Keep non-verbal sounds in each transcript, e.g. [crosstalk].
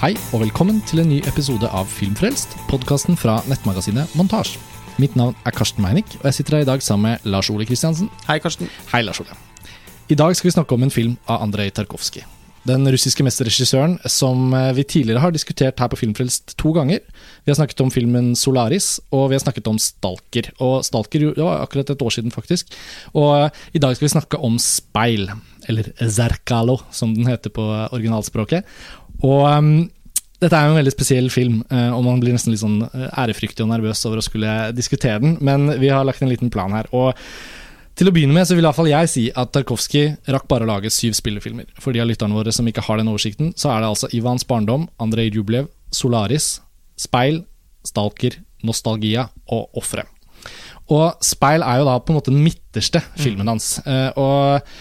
Hei og velkommen til en ny episode av Filmfrelst, podkasten fra nettmagasinet Montasj. Mitt navn er Karsten Meinick, og jeg sitter her i dag sammen med Lars Ole Kristiansen. Hei, Karsten. Hei, Lars Ole. I dag skal vi snakke om en film av Andrej Tarkovskij. Den russiske mesterregissøren som eh, vi tidligere har diskutert her på Filmfrelst to ganger. Vi har snakket om filmen 'Solaris', og vi har snakket om 'Stalker'. Og 'Stalker' det var akkurat et år siden, faktisk. Og eh, i dag skal vi snakke om 'Speil', eller 'Zerkalo', som den heter på originalspråket. Og um, dette er jo en veldig spesiell film, uh, og man blir nesten litt sånn ærefryktig og nervøs over å skulle diskutere den, men vi har lagt en liten plan her. og til å begynne med så vil i hvert fall jeg si at Tarkovskij rakk bare å lage syv spillefilmer. For de av lytterne våre som ikke har den oversikten, så er det altså Ivans barndom, Andrej Rublev, Solaris, Speil, Stalker, Nostalgia og Ofre. Og Speil er jo da på en måte den midterste filmen hans. Uh, og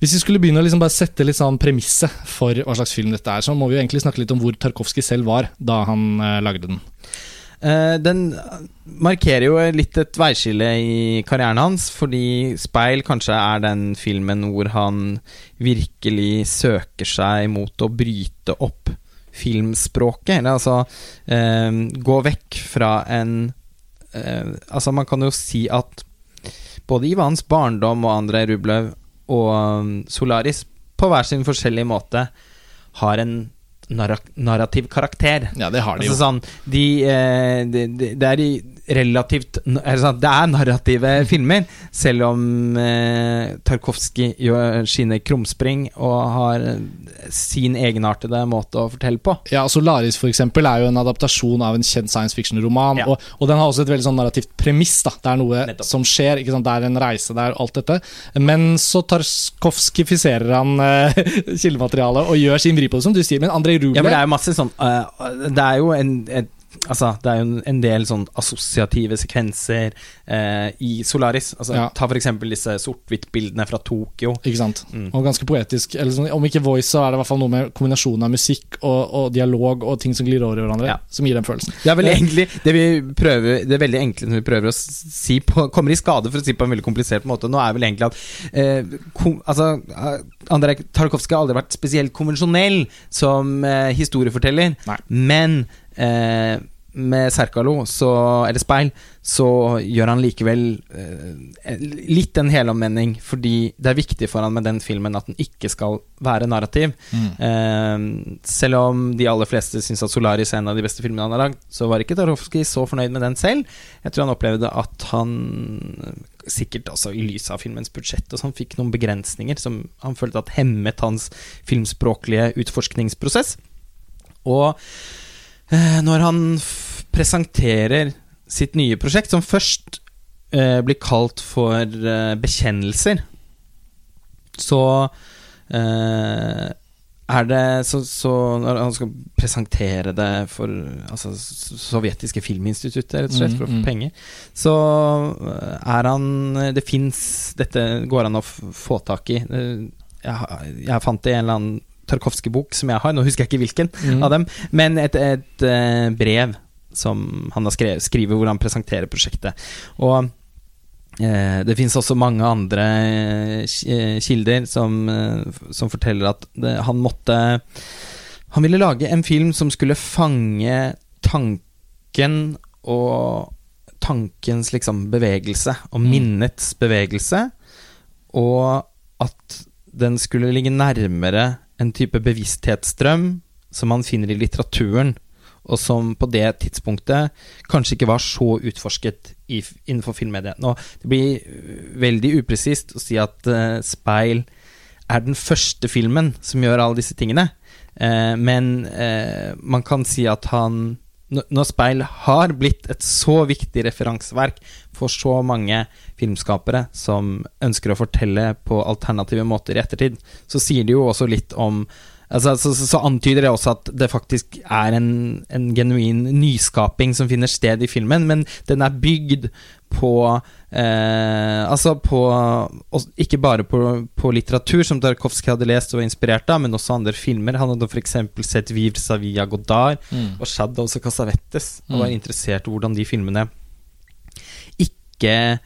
hvis vi skulle begynne å liksom bare sette litt sånn premisset for hva slags film dette er, så må vi jo egentlig snakke litt om hvor Tarkovskij selv var da han uh, lagde den. Uh, den markerer jo litt et veiskille i karrieren hans, fordi 'Speil' kanskje er den filmen hvor han virkelig søker seg mot å bryte opp filmspråket. Eller altså uh, gå vekk fra en uh, Altså, man kan jo si at både Ivans barndom og Andrej Rublev og um, Solaris på hver sin forskjellige måte har en narrativ karakter. Ja, det har de altså, jo. Sånn, de, de, de, de, det er relativt sånn, Det er narrative [laughs] filmer, selv om eh, Tarkovskij gjør sine krumspring og har sin egenartede måte å fortelle på. Ja, Solaris for eksempel er jo en adaptasjon av en kjent science fiction-roman. Ja. Og, og, den har også et veldig sånn narrativt premiss. da Det er noe Nettopp. som skjer. Det er en reise, det er alt dette. Men så Tarkovskifiserer han eh, [laughs] kildematerialet og gjør sin vri på det, som du sier. Men Andrej Rublev Ja, det er jo masse sånn uh, Det er jo en, et Altså, det er jo en- del sånn assosiative sekvenser eh, i Solaris. Altså, Ja. Ta eksempel disse sort-hvitt-bildene fra Tokyo. Ikke sant? Mm. Og ganske poetisk. Eller sånn, om ikke voice, så er det i hvert fall noe med kombinasjonen av musikk og, og dialog og ting som glir over i hverandre, Ja. som gir den følelsen. Det er vel egentlig det vi prøver Det er veldig enkle som vi prøver å si på, kommer i skade for å si på en veldig komplisert måte. Nå er vel egentlig at eh, kom, Altså eh, Andrej Tarkovskij har aldri vært spesielt konvensjonell som eh, historieforteller, Nei. men eh, med Serkalo, så, eller Speil, så gjør han likevel eh, litt en helomvending, fordi det er viktig for han med den filmen at den ikke skal være narrativ. Eh, selv om de aller fleste syns at 'Solaris' er en av de beste filmene han har lagd, så var ikke Tarkovskij så fornøyd med den selv. Jeg tror han opplevde at han, sikkert også i lys av filmens budsjett, og sånn, fikk noen begrensninger som han følte at hemmet hans filmspråklige utforskningsprosess. Og når han presenterer sitt nye prosjekt, som først eh, blir kalt for eh, Bekjennelser, så eh, er det så, så Når han skal presentere det for altså, sovjetiske filminstituttet, rett og slett, for å Mm, få mm. penger, så eh, er han Det fins Dette går an å få tak i. Eh, Jeg, jeg fant det i en eller annen Tarkovskij-bok som jeg har, nå husker jeg ikke hvilken Mm. av dem, men et, et et brev som han har skrevet, skriver hvor han presenterer prosjektet. Og eh, det finnes også mange andre eh, eh, kilder som, eh, som forteller at det, han måtte Han ville lage en film som skulle fange tanken og tankens liksom bevegelse, og Mm. minnets bevegelse, og at den skulle ligge nærmere en type bevissthetsstrøm som man finner i litteraturen, og som på det tidspunktet kanskje ikke var så utforsket i, innenfor filmmediet. Nå, det blir øh, veldig upresist å si at uh, Speil er den første filmen som gjør alle disse tingene, uh, men uh, man kan si at han Når Speil har blitt et så viktig referanseverk for så mange filmskapere som ønsker å fortelle på alternative måter i ettertid, så sier det jo også litt om Altså, så, så, så antyder det også at det faktisk er en, en genuin nyskaping som finner sted i filmen, men den er bygd på eh, Altså på Ikke bare på, på litteratur, som Tarkovskij hadde lest og var inspirert av, men også andre filmer. Han hadde f.eks. sett Vivre Savia Godard Mm. og Shadows og Casavettes, og var Mm. interessert i hvordan de filmene ikke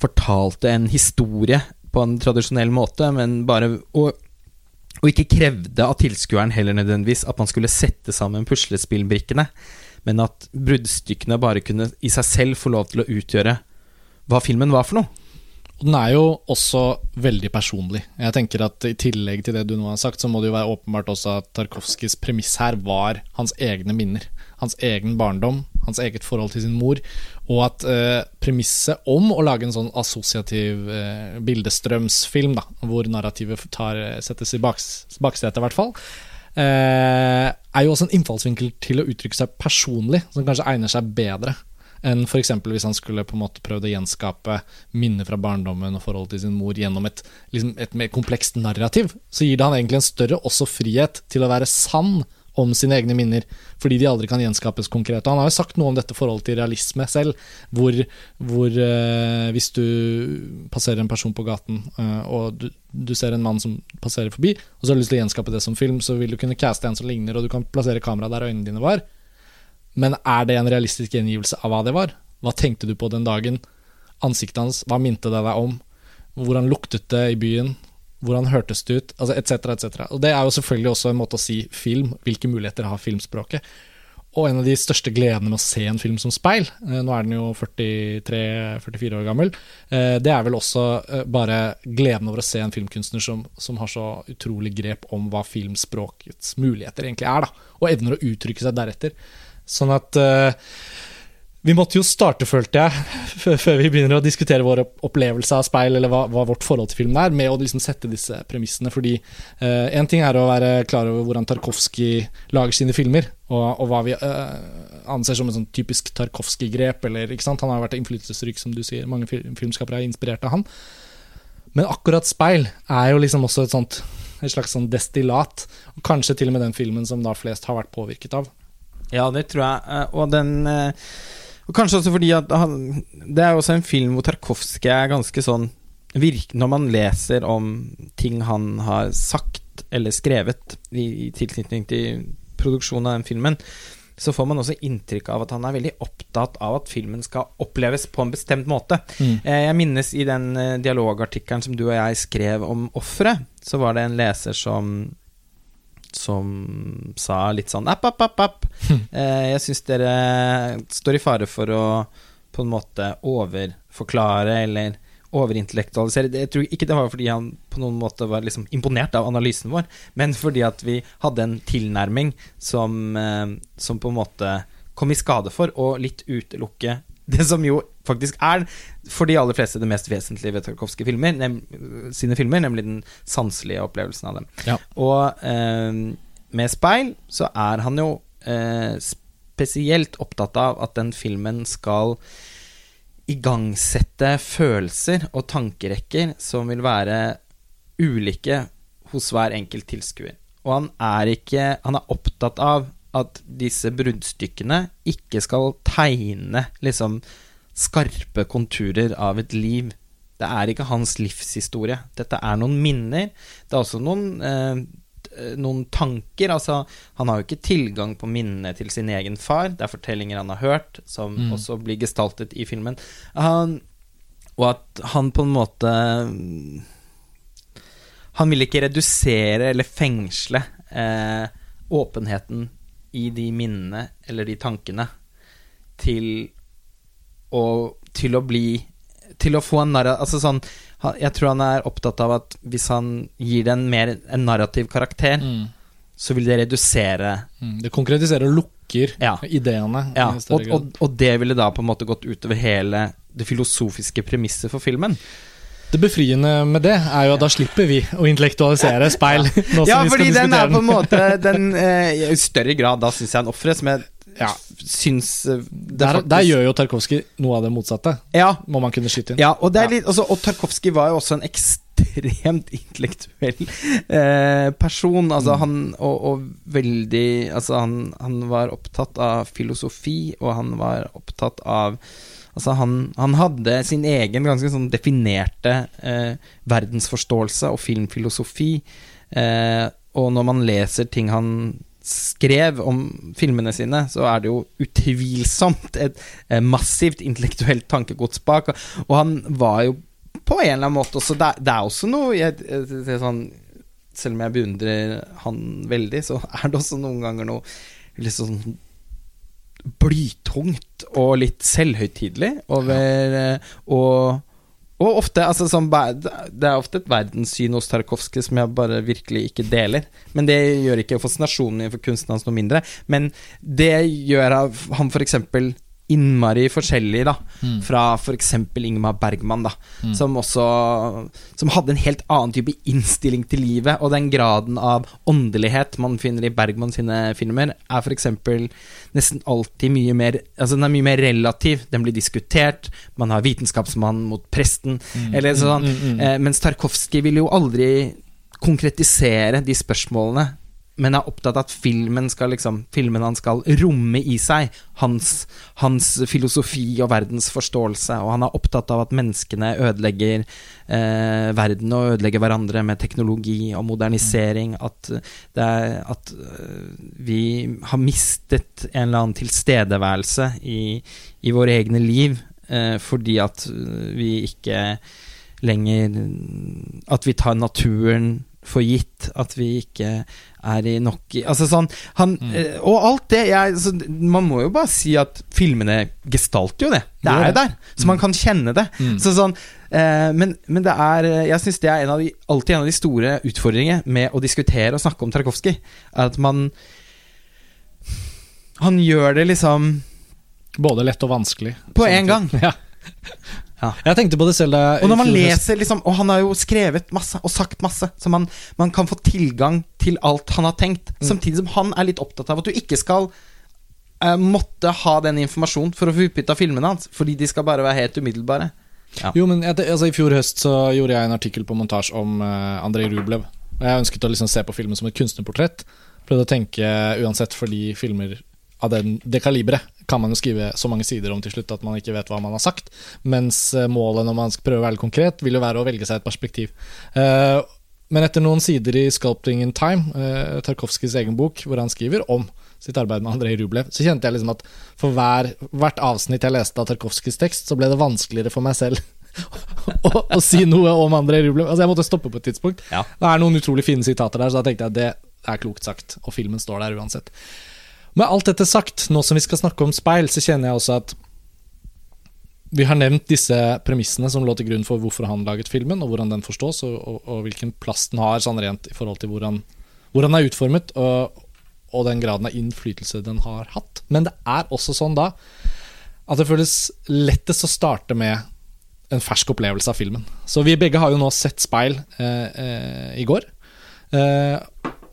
fortalte en historie på en tradisjonell måte, men bare og Og ikke krevde av tilskueren heller nødvendigvis at man skulle sette sammen puslespillbrikkene, men at bruddstykkene bare kunne i seg selv få lov til å utgjøre hva filmen var for noe. Den er jo også veldig personlig. Jeg tenker at I tillegg til det du nå har sagt, så må det jo være åpenbart også at Tarkovskijs premiss her var hans egne minner. Hans egen barndom, hans eget forhold til sin mor. Og at eh, premisset om å lage en sånn assosiativ eh, bildestrømsfilm, da, hvor narrativet tar, settes i baks, baksetet, i hvert fall, eh, er jo også en innfallsvinkel til å uttrykke seg personlig, som kanskje egner seg bedre enn f.eks. hvis han skulle på en måte prøvd å gjenskape minner fra barndommen og forholdet til sin mor gjennom et, liksom et mer komplekst narrativ. Så gir det han egentlig en større også frihet til å være sann om sine egne minner, fordi de aldri kan gjenskapes konkret. Og han har jo sagt noe om dette forholdet til realisme selv, hvor, hvor eh, hvis du passerer en person på gaten, eh, og du, du, ser en mann som passerer forbi, og så har du lyst til å gjenskape det som film, så vil du kunne caste en som ligner, og du kan plassere kameraet der øynene dine var. Men er det en realistisk gjengivelse av hva det var? Hva tenkte du på den dagen? Ansiktet hans, hva minte det deg om? Hvordan luktet det i byen? Hvordan hørtes det ut? Altså etc., etc. Og det er jo selvfølgelig også en måte å si film. Hvilke muligheter har filmspråket? Og en av de største gledene med å se en film som speil, eh, nå er den jo 43-44 år gammel, eh, det er vel også eh, bare gleden over å se en filmkunstner som, som, har så utrolig grep om hva filmspråkets muligheter egentlig er, da, og evner å uttrykke seg deretter. Sånn at uh, vi måtte jo starte, følte jeg, [laughs] før vi begynner å diskutere vår opplevelse av speil, eller hva, hva vårt forhold til filmen er, med å liksom sette disse premissene. Fordi én uh, ting er å være klar over hvordan Tarkovskij lager sine filmer, og, og hva vi uh, anser som en sånn typisk Tarkovskij-grep. eller ikke sant? Han har vært innflytelsesrik, som du sier. Mange filmskapere er inspirert av han. Men akkurat speil er jo liksom også et sånt et slags sånn destillat. Kanskje til og med den filmen som da flest har vært påvirket av. Ja, det tror jeg. Eh, og den eh, og Kanskje også fordi at han, det er også en film hvor Tarkovskij er ganske sånn virk, Når man leser om ting han har sagt eller skrevet i, i tilknytning til produksjonen av den filmen, så får man også inntrykk av at han er veldig opptatt av at filmen skal oppleves på en bestemt måte. Mm. Eh, jeg minnes i den dialogartikkelen som du og jeg skrev om offeret, så var det en leser som som sa litt sånn app, app, app, app. [laughs] Eh, jeg syns dere står i fare for å på en måte overforklare eller overintellektualisere. Jeg tror ikke det var fordi han på noen måte var liksom imponert av analysen vår, men fordi at vi hadde en tilnærming som, eh, som på en måte kom i skade for å litt utelukke [laughs] det som jo faktisk er for de aller fleste det mest vesentlige ved Tarkovskij filmer, sine filmer, nemlig den sanselige opplevelsen av dem. Ja. Og eh, med Speil så er han jo eh, spesielt opptatt av at den filmen skal igangsette følelser og tankerekker som vil være ulike hos hver enkelt tilskuer. Og han er ikke Han er opptatt av at disse bruddstykkene ikke skal tegne liksom skarpe konturer av et liv. Det er ikke hans livshistorie. Dette er noen minner. Det er også noen, eh, noen tanker. Altså, han har jo ikke tilgang på minnene til sin egen far. Det er fortellinger han har hørt, som mm. også blir gestaltet i filmen. Han, og at han på en måte Han vil ikke redusere eller fengsle eh, åpenheten i de minnene eller de tankene til å, til å bli Til å få en narrativ Altså sånn Jeg tror han er opptatt av at hvis han gir en mer en narrativ karakter, mm. så vil det redusere mm. Det konkretiserer og lukker ja. ideene. Ja, og, og, og, det ville da på en måte gått utover hele det filosofiske premisset for filmen. Det befriende med det er jo at da slipper vi å intellektualisere speil. ja, fordi den er på en måte [laughs] den, eh, I større grad da syns jeg en ofres, jeg ja. syns eh, der, der, gjør jo Tarkovskij noe av det motsatte, ja. må man kunne skyte inn. Ja, og, litt, også, altså, og Tarkovskij var jo også en ekstremt [laughs] intellektuell eh, person. Altså, mm. han og, og, veldig Altså, han, han var opptatt av filosofi, og han var opptatt av Altså han, han, hadde sin egen ganske sånn definerte eh, verdensforståelse og filmfilosofi. Eh, og når man leser ting han skrev om filmene sine, så er det jo utvilsomt et, et massivt intellektuelt tankegods bak. Og han var jo på en eller annen måte også Det, det er også noe jeg, jeg, sånn selv om jeg beundrer han veldig, så er det også noen ganger noe sånn blytungt og litt selvhøytidelig over eh, og, og ofte altså, som, Det er ofte et verdenssyn hos Tarkovskij som jeg bare virkelig ikke deler. Men det gjør ikke fascinasjonen min for kunsten hans noe mindre. Men det gjør han eksempel innmari forskjellig da Mm. fra f.eks. Ingmar Bergman, da Mm. som også Som hadde en helt annen type innstilling til livet, og den graden av åndelighet man finner i Bergman sine filmer, er f.eks. nesten alltid mye mer Altså den er mye mer relativ, den blir diskutert, man har vitenskapsmannen mot presten, Mm. eller sånn. Mm, mm, mm. Eh, mens Tarkovskij vil jo aldri konkretisere de spørsmålene, men er opptatt av at filmen skal liksom Filmen han skal romme i seg hans, hans filosofi og verdensforståelse, og han er opptatt av at menneskene ødelegger eh, verden og ødelegger hverandre med teknologi og modernisering, at, det er, at eh, vi har mistet en eller annen tilstedeværelse i, i våre egne liv eh, fordi at vi ikke lenger At vi tar naturen for gitt. At vi ikke er i nok Altså sånn han, Mm. eh, Og alt det jeg, Man må jo bare si at filmene gestalter jo det. Det er jo der. Så man kan kjenne det. Mm. Så sånn eh, men, men det er eh, Jeg syns det er en av de, alltid en av de store utfordringene med å diskutere og snakke om Tarkovskij. At man Han gjør det liksom Både lett og vanskelig. På en gang. [laughs] Ja. Ja. Jeg tenkte på det selv da Og når man leser liksom Og han har jo skrevet masse og sagt masse, så man, man kan få tilgang til alt han har tenkt. Mm. Samtidig som han er litt opptatt av at du ikke skal uh, måtte ha den informasjonen for å få utbytte av filmene hans, fordi de skal bare være helt umiddelbare. Ja. Jo, men jeg, altså, I fjor høst så gjorde jeg en artikkel på montasje om uh, Andrej Rublev. Og Jeg ønsket å liksom se på filmen som et kunstnerportrett. Prøvde å tenke uansett, fordi filmer av den, det kaliberet kan man jo skrive så mange sider om til slutt at man ikke vet hva man har sagt. Mens eh, målet når man skal prøve å være konkret, vil jo være å velge seg et perspektiv. Eh, men etter noen sider i 'Sculpting in Time', uh, Tarkovskijs egen bok, hvor han skriver om sitt arbeid med Andrej Rublev, så kjente jeg liksom at for hver, hvert avsnitt jeg leste av Tarkovskijs tekst, så ble det vanskeligere for meg selv [laughs] å, å si noe om Andrej Rublev. Altså Jeg måtte stoppe på et tidspunkt. Ja. Det er noen utrolig fine sitater der, så da tenkte jeg at det er klokt sagt. Og filmen står der uansett. Med alt dette sagt, nå som vi skal snakke om speil, så kjenner jeg også at vi har nevnt disse premissene som lå til grunn for hvorfor han laget filmen, og hvordan den forstås, og, og, og hvilken plass den har sånn rent i forhold til hvordan, hvordan den er utformet, og, og den graden av innflytelse den har hatt. Men det er også sånn da at det føles lettest å starte med en fersk opplevelse av filmen. Så vi begge har jo nå sett Speil eh, eh, i går. Eh,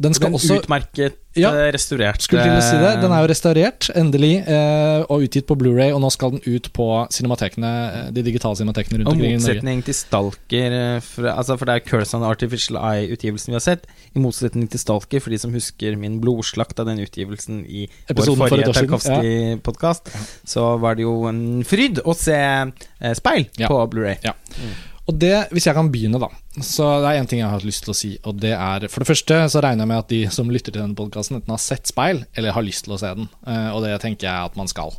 den skal Den også utmerket Ja. eh, restaurert skulle til å si det. Den er jo restaurert, endelig, eh, og utgitt på Blu-ray og nå skal den ut på eh, de digitale cinematekene rundt Og omkring i Norge. motsetning til Stalker for, altså for det er Curse on Artificial Eye-utgivelsen vi har sett. I motsetning til Stalker, for de som husker min blodslakt av den utgivelsen i Episoden vår forrige Tarkovskij-podkast, så var det jo en fryd å se speil Ja. på Blu-ray. Ja. Og det, Hvis jeg kan begynne, da. Så Det er én ting jeg har lyst til å si. Og det er For det første så regner jeg med at de som lytter til denne podkasten, enten har sett Speil eller har lyst til å se den. Eh, og det tenker jeg at man skal.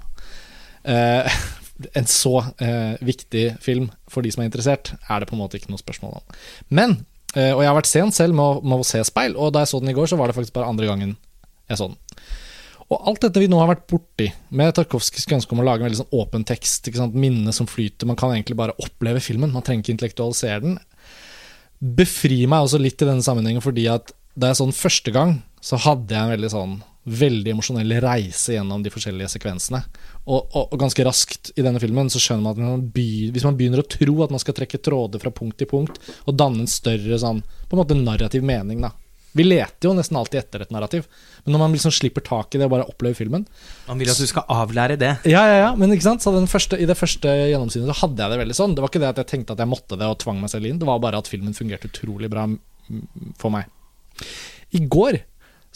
Eh, [laughs] en så eh, viktig film for de som er interessert, er det på en måte ikke noe spørsmål om. Men Og jeg har vært sent selv med å, med å se Speil, og da jeg så den i går, så var det faktisk bare andre gangen jeg så den. Og alt dette vi nå har vært borti, med Tarkovskijs ønske om å lage en veldig sånn åpen tekst, minne som flyter, man kan egentlig bare oppleve filmen, man trenger ikke intellektualisere den, befrir meg også litt i denne sammenhengen, fordi at da jeg så den første gang, så hadde jeg en veldig sånn veldig emosjonell reise gjennom de forskjellige sekvensene. Og, og, og ganske raskt i denne filmen så skjønner man at man begy- hvis man begynner å tro at man skal trekke tråder fra punkt til punkt, og danne en større sånn, på en måte narrativ mening, da. Vi leter jo nesten alltid etter et narrativ, men når man liksom slipper tak i det og bare opplever filmen Man vil at du skal avlære det. Ja, ja, ja, men ikke sant? Så den første, i det første gjennomsynet så hadde jeg det veldig sånn. Det var ikke det at jeg tenkte at jeg måtte det og tvang meg selv inn, det var bare at filmen fungerte utrolig bra for meg. I går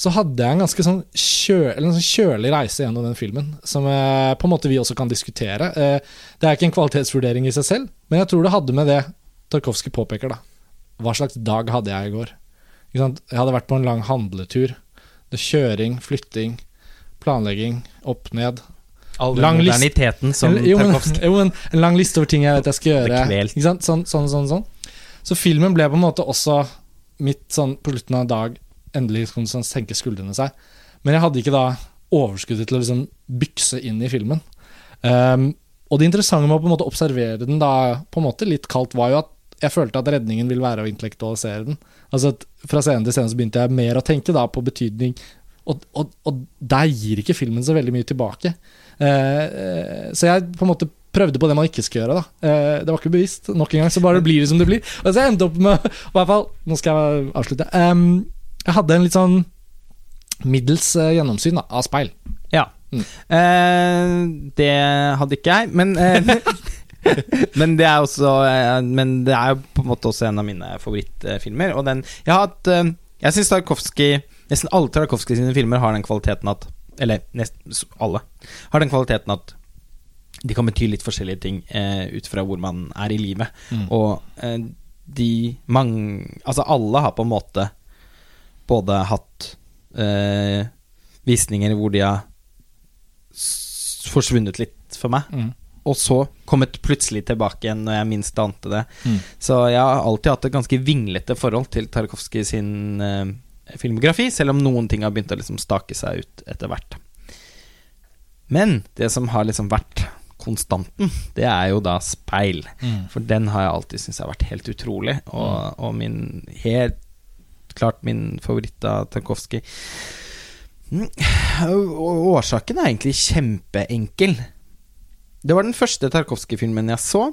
så hadde jeg en ganske sånn, kjø, eller en sånn kjølig reise gjennom den filmen, som eh, på en måte vi også kan diskutere. Eh, det er ikke en kvalitetsvurdering i seg selv, men jeg tror det hadde med det Tarkovskij påpeker, da. Hva slags dag hadde jeg i går? Jeg hadde vært på en lang handletur. Det er kjøring, flytting, planlegging, opp ned. All den Lang list- moderniteten som jo, Tarkovskij jo, men en lang liste over ting jeg vet jeg skal gjøre. Sånn, sånn, sånn, sånn. Så filmen ble på en måte også mitt sånn på slutten av en dag endelig kunne sånn senke skuldrene seg. Men jeg hadde ikke da overskuddet til å liksom bykse inn i filmen. Um, og det interessante med å på en måte observere den da på en måte litt kaldt, var jo at jeg følte at redningen ville være å intellektualisere den. Altså at Fra scene til scene så begynte jeg mer å tenke da på betydning, og, og, og der gir ikke filmen så veldig mye tilbake. Eh, så jeg på en måte prøvde på det man ikke skal gjøre. da eh, Det var ikke bevisst. Nok en gang så bare blir det som det blir. Og så jeg endte opp med I hvert fall, nå skal jeg avslutte. Um, jeg hadde en litt sånn middels uh, gjennomsyn da, av speil. Ja. Mm. Eh, det hadde ikke jeg, men eh, [laughs] [laughs] Men det er også eh, Men det er jo på en måte også en av mine favorittfilmer. Og den Jeg har hatt eh, Jeg syns Tarkovskij Nesten alle Tarkovskij sine filmer har den kvaliteten at Eller nesten alle har den kvaliteten at de kan bety litt forskjellige ting eh, ut fra hvor man er i livet. Mm. Og eh, de mange Altså alle har på en måte både hatt eh, visninger hvor de har forsvunnet litt for meg, Mm. Og så kommet plutselig tilbake igjen når jeg minst ante det. Mm. Så jeg har alltid hatt et ganske vinglete forhold til Tarkovskij sin eh, filmografi, selv om noen ting har begynt å liksom stake seg ut etter hvert. Men det som har liksom vært konstanten, det er jo da speil. Mm. For den har jeg alltid syntes har vært helt utrolig, og, og min helt klart min favoritt av Tarkovskij. Mm, Årsaken er egentlig kjempeenkel. Det var den første Tarkovskij-filmen jeg så.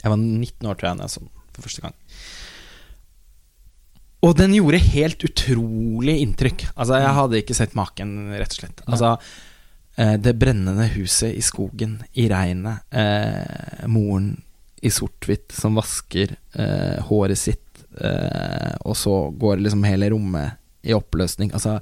Jeg var 19 år, tror jeg, da jeg så den for første gang. Og den gjorde helt utrolig inntrykk. Altså, jeg hadde ikke sett maken, rett og slett. Altså, eh, det brennende huset i skogen, i regnet, eh, moren i sort-hvitt som vasker eh, håret sitt, eh, og så går liksom hele rommet i oppløsning. Altså,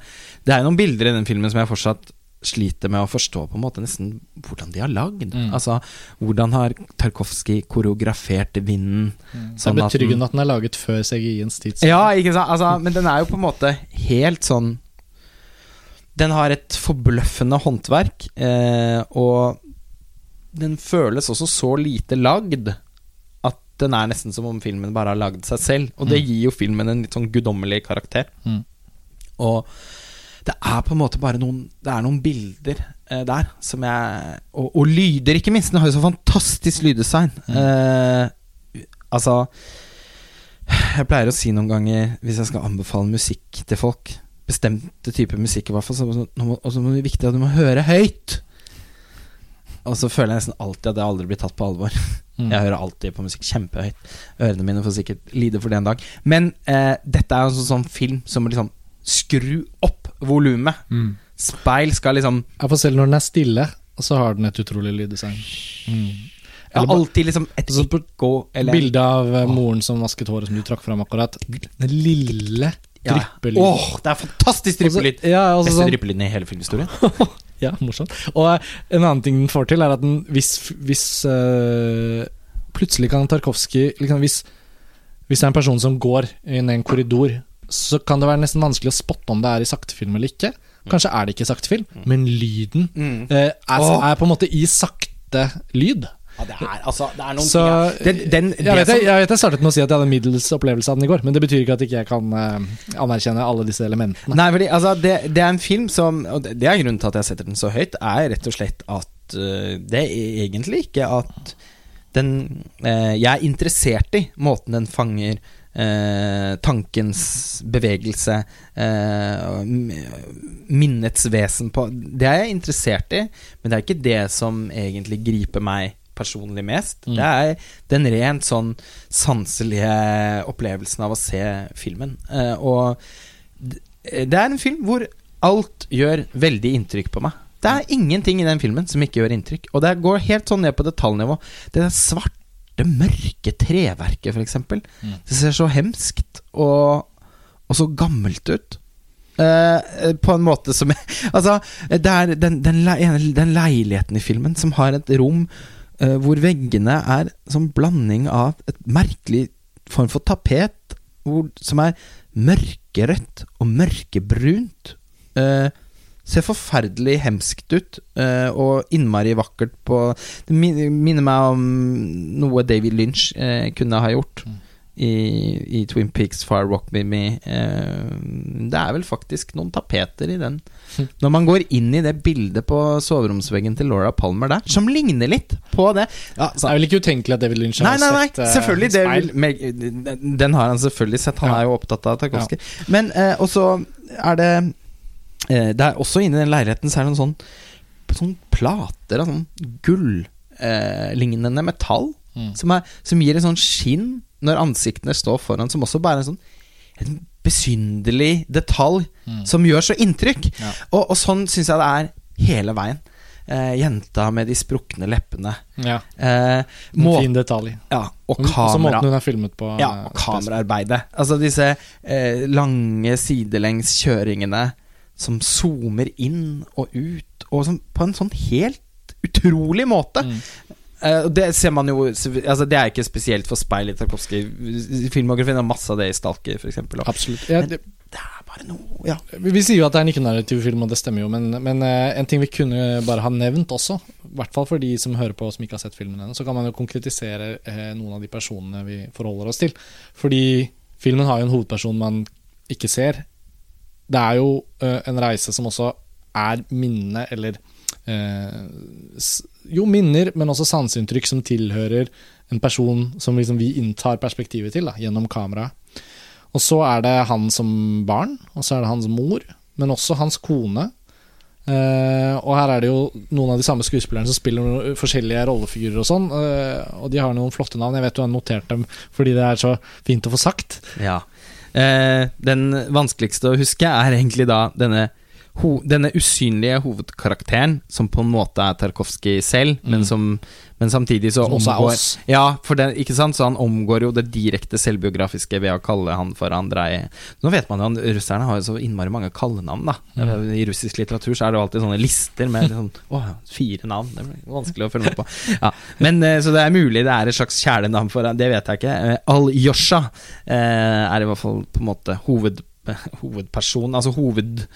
det er noen bilder i den filmen som jeg fortsatt sliter med å forstå på en måte nesten hvordan de har lagd. Mm. Altså, hvordan har Tarkovskij koreografert vinden? Det sånn er at den- betryggende at den er laget før CGI-ens tid. ja, ikke sant? Altså, men den er jo på en måte helt sånn Den har et forbløffende håndverk, eh, og den føles også så lite lagd at den er nesten som om filmen bare har lagd seg selv. Og det Mm. gir jo filmen en litt sånn guddommelig karakter. Mm. Og det er på en måte bare noen Det er noen bilder eh, der som jeg og, og lyder, ikke minst. Den har jo så fantastisk lyddesign. Eh, altså Jeg pleier å si noen ganger, hvis jeg skal anbefale musikk til folk Bestemte typer musikk, i hvert fall, så så- må- og så er det viktig at du må høre høyt. Og så føler jeg nesten alltid at jeg aldri blir tatt på alvor. Mm. Jeg hører alltid på musikk kjempehøyt. Ørene mine får sikkert lide for det en dag. Men eh, dette er jo en sånn film som må liksom skru opp volumet. Mm. Speil skal liksom Ja, for selv når den er stille, så har den et utrolig lyddesign. Mm. ja, alltid liksom et Altså, ekko eller Bildet av eh, moren som vasket håret, som du trakk fram akkurat. Den lille ja. dryppelyden. Åh, det er fantastisk dryppelyd! Ja, altså Beste sånn, dryppelyden i hele filmhistorien. [laughs] ja, morsomt. Og eh, en annen ting den får til, er at den hvis, hvis eh, Plutselig kan Tarkovskij liksom, hvis, hvis det er en person som går inn i en korridor, så kan det være nesten vanskelig å spotte om det er i saktefilm eller ikke. Kanskje er det ikke saktefilm, men lyden Mm. eh, er, er på en måte i sakte lyd. Ja, det er altså Det er noen Så ting ja. den, den, jeg, vet, jeg, jeg vet jeg startet med å si at jeg hadde middels opplevelse av den i går, men det betyr ikke at ikke jeg kan uh, anerkjenne alle disse elementene. Nei, fordi altså, det, det er en film som Og det, det er grunnen til at jeg setter den så høyt, er rett og slett at uh, Det er egentlig ikke at den uh, Jeg er interessert i måten den fanger øh, tankens bevegelse, eh, minnets vesen på Det er jeg interessert i, men det er ikke det som egentlig griper meg personlig mest. Mm. Det er den rent sånn sanselige opplevelsen av å se filmen. Eh, og det er en film hvor alt gjør veldig inntrykk på meg. Det er ingenting i den filmen som ikke gjør inntrykk. Og det går helt sånn ned på detaljnivå. Det der svarte, mørke treverket, f.eks. Mm. Det ser så hemskt og, og så gammelt ut. Uh, på en måte som [laughs] Altså, det er den, den, le- den leiligheten i filmen som har et rom uh, hvor veggene er som blanding av et merkelig form for tapet hvor, som er mørkerødt og mørkebrunt. Eh, ser forferdelig hemskt ut, eh, og innmari vakkert på Det minner meg om noe David Lynch eh, kunne ha gjort. Mm. i, i Twin Peaks Fire Rock With Me. Eh, det er vel faktisk noen tapeter i den. [laughs] Når man går inn i det bildet på soveromsveggen til Laura Palmer der, som ligner litt på det. Ja, så er vel ikke utenkelig at David Lynch har Nei, nei, nei, sett uh, selvfølgelig. Det speil. vil, meg, den har han selvfølgelig sett. Han Ja. er jo opptatt av Tarkovskij. Men uh, også er det Det er også inni den leiligheten så er det noen sånn Sånn plater av sånn gulllignende metall. Mm. Som, er, som gir en sånn skinn når ansiktene står foran, som også bare er en sånn en besynderlig detalj Mm. som gjør så inntrykk. Ja. Og, og sånn syns jeg det er hele veien. Eh, jenta med de sprukne leppene. Ja, Eh, en fin detalj. ja, og Også kamera. måten hun er filmet på. Ja, eh, og kameraarbeidet. Altså disse eh, lange sidelengs kjøringene som zoomer inn og ut, og som, på en sånn helt utrolig måte. Mm. Uh, det ser man jo altså Det er ikke spesielt for speil i Tarkovskij. Filmografien har masse av det i Stalker, f.eks. Absolutt. Ja, det, Det er bare noe Ja. vi vi sier jo at det er en ikke-narrativ film, og det stemmer jo, men, men uh, en ting vi kunne bare ha nevnt også, i hvert fall for de som hører på og som ikke har sett filmen ennå, så kan man jo konkretisere uh, noen av de personene vi forholder oss til. Fordi filmen har jo en hovedperson man ikke ser. Det er jo eh, en reise som også er minne, eller eh, Jo, minner, men også sanseinntrykk som tilhører en person som liksom vi inntar perspektivet til, da, gjennom kameraet. Og så er det han som barn, og så er det hans mor, men også hans kone. Uh, og her er det jo noen av de samme skuespillerne som spiller forskjellige rollefigurer og sånn. Uh, og de har noen flotte navn. Jeg vet du har notert dem fordi det er så fint å få sagt. Ja. Eh, den vanskeligste å huske er egentlig da denne, ho denne usynlige hovedkarakteren, som på en måte er Tarkovskij selv, men, Mm. som, men samtidig så omgår. Ja, for det, ikke sant? Så han omgår jo det direkte selvbiografiske ved å kalle han for Andrej Nå vet man jo at russerne har jo så innmari mange kallenavn, da. Mm. I russisk litteratur så er det jo alltid sånne lister med sånn [laughs] Å, fire navn. Det blir vanskelig å følge med på. Ja. Men eh, Så det er mulig det er et slags kjælenavn for Det vet jeg ikke. Eh, Al-Yosha eh, er i hvert fall på en måte hoved, hovedperson, altså hoved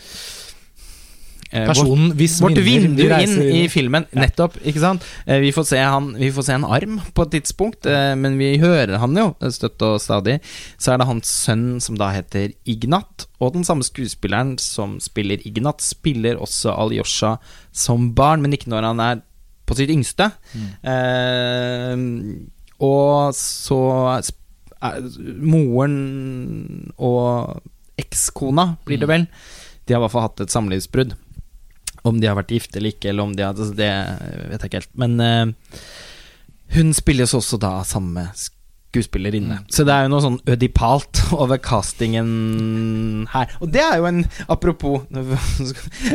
Personen hvis Vårt vindu inn i filmen, nettopp. Ikke sant? Eh, Vi får, se han, vi får se en arm på et tidspunkt, eh, men vi hører han jo støtt og stadig. Så er det hans sønn som da heter Ignat, og den samme skuespilleren som spiller Ignat, spiller også Alyosha som barn, men ikke når han er på sitt yngste. Eh, og så er, moren og ekskona, blir det vel, de har i hvert fall hatt et samlivsbrudd. Om de har vært gifte eller ikke, eller om de har altså Det vet jeg ikke helt. Men uh, hun spilles også da samme skuespillerinne. Mm. Så det er jo noe sånn ødipalt [laughs] over castingen her. Og det er jo en Apropos [laughs]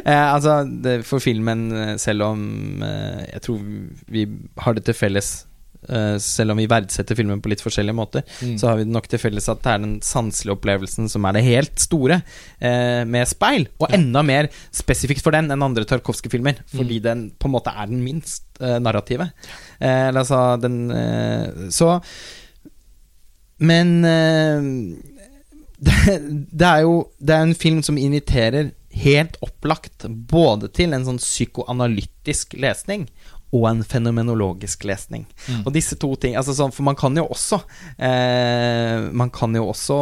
eh, Altså, det, for filmen, eh, selv om eh, jeg tror vi har det til felles selv om vi verdsetter filmen på litt forskjellige måter, Mm. så har vi det nok til felles at det er den sanselige opplevelsen som er det helt store eh, med speil. Og enda mer spesifikt for den enn andre Tarkovskij-filmer, fordi Mm. den på en måte er den minst eh, narrative. Eh, altså den eh, Så Men eh, [laughs] det, det er jo Det er en film som inviterer helt opplagt både til en sånn psykoanalytisk lesning og en fenomenologisk lesning. Mm. Og disse to ting altså sånn, For man kan jo også eh, Man kan jo også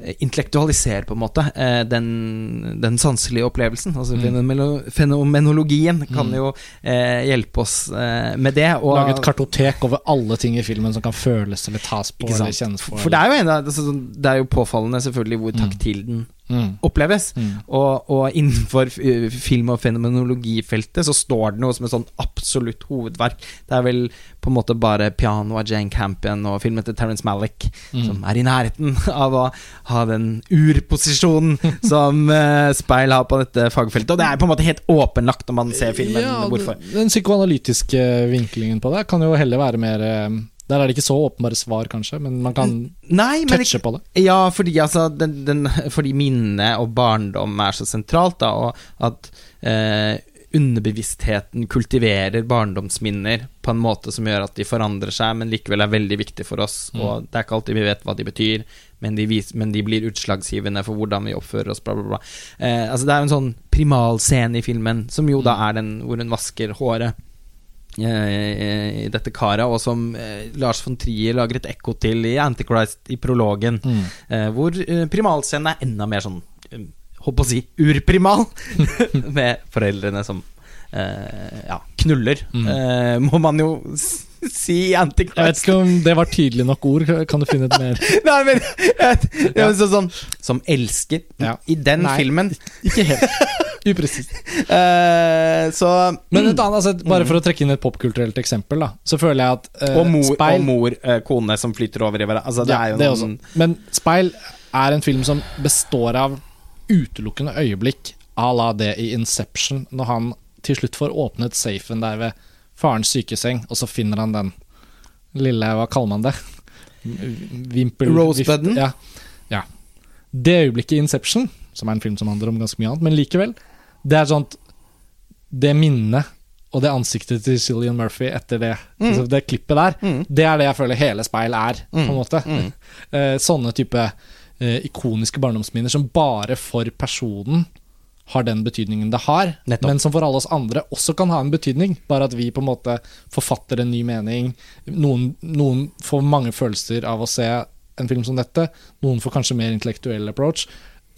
eh, intellektualisere på en måte eh, den, den sanselige opplevelsen. Altså Mm. Fenomenologien kan Mm. jo eh, hjelpe oss eh, med det. Og, Lage et kartotek over alle ting i filmen som kan føles eller tas på eller kjennes på. For det er jo en altså, sånn- Det er jo påfallende selvfølgelig hvor Mm. taktil den mm. oppleves. Mm. Og, og innenfor uh, film- og fenomenologifeltet så står det noe som et sånn absolutt hovedverk. Det er vel på en måte bare 'Piano' av Jane Campion og filmen til Terence Malick Mm. som er i nærheten [laughs] av å ha den urposisjonen [laughs] som uh, Speil har på dette fagfeltet. Og det er på en måte helt åpenlagt når man ser filmen Ja, hvorfor. Den, den psykoanalytiske vinklingen på det kan jo heller være mer eh, Der er det ikke så åpenbare svar, kanskje, men man kan Nei, men touche på det. Ja, fordi, altså, den, den, fordi minne og barndom er så sentralt, da, og at eh, underbevisstheten kultiverer barndomsminner på en måte som gjør at de forandrer seg, men likevel er veldig viktig for oss. Mm. Og det er ikke alltid vi vet hva de betyr, men de, vis, men de blir utslagsgivende for hvordan vi oppfører oss, bla, bla, bla. Eh, altså, det er en sånn primalscene i filmen, som jo da Mm. er den hvor hun vasker håret i dette karet, og som eh, Lars von Trier lager et ekko til i Antichrist i prologen, Mm. eh, hvor eh, primalscenen er enda mer sånn eh, Holdt på å si urprimal, [laughs] med foreldrene som eh, ja, knuller, Mm. eh, må man jo [laughs] si Antichrist Jeg vet ikke om det var tydelig nok ord. Kan du finne et mer [laughs] Nei, men jeg, jeg, sånn, Som elsker. Ja. I den Nei. filmen. Ikke helt. Upresist. Uh, [laughs] så Men et annet, altså, bare for å trekke inn et popkulturelt eksempel, da, så føler jeg at uh, Og mor, speil og mor uh, kone som flyter over i hverandre. Altså, det ja, er jo det noen også. Men Speil er en film som består av utelukkende øyeblikk à la det i Inception, når han til slutt får åpnet safen der ved farens sykeseng, og så finner han den lille Hva kaller man det? Vimpel... Rosebudden? Ja. ja. Det øyeblikket i Inception, som er en film som handler om ganske mye annet, men likevel, det er sånn Det minnet og det ansiktet til Cillian Murphy etter det, altså det klippet der, Mm. det er det jeg føler hele speil er, på en måte. Mm. [laughs] Eh, sånne type eh, ikoniske barndomsminner som bare for personen har den betydningen det har, Nettopp. men som for alle oss andre også kan ha en betydning. Bare at vi på en måte forfatter en ny mening. Noen, noen får mange følelser av å se en film som dette. Noen får kanskje mer intellektuell approach.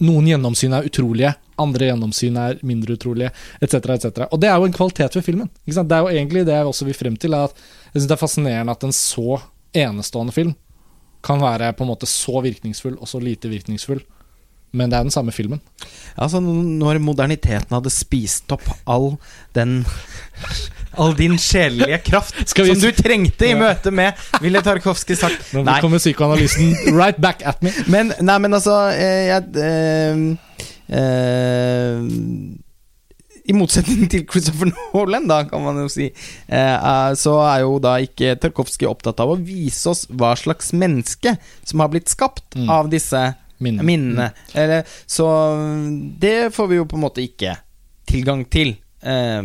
Noen gjennomsyn er utrolige, andre gjennomsyn er mindre utrolige, etc. etc. Og det er jo en kvalitet ved filmen. Det er jo egentlig det jeg også vil frem til. at Jeg synes det er fascinerende at en så enestående film kan være på en måte så virkningsfull og så lite virkningsfull. Men det er den samme filmen. Altså, når moderniteten hadde spist opp all den All din sjelelige kraft [laughs] vi- som du trengte i møte med Ville Tarkovskij sagt. Nå kommer psykoanalysen right back at me. [laughs] men, nei, men altså eh, jeg, eh, eh, I motsetning til Christopher Nolan, da, kan man jo si, eh, eh, så er jo da ikke Tarkovskij opptatt av å vise oss hva slags menneske som har blitt skapt Mm. av disse Minne. minnene. Eller, så det får vi jo på en måte ikke tilgang til. Eh,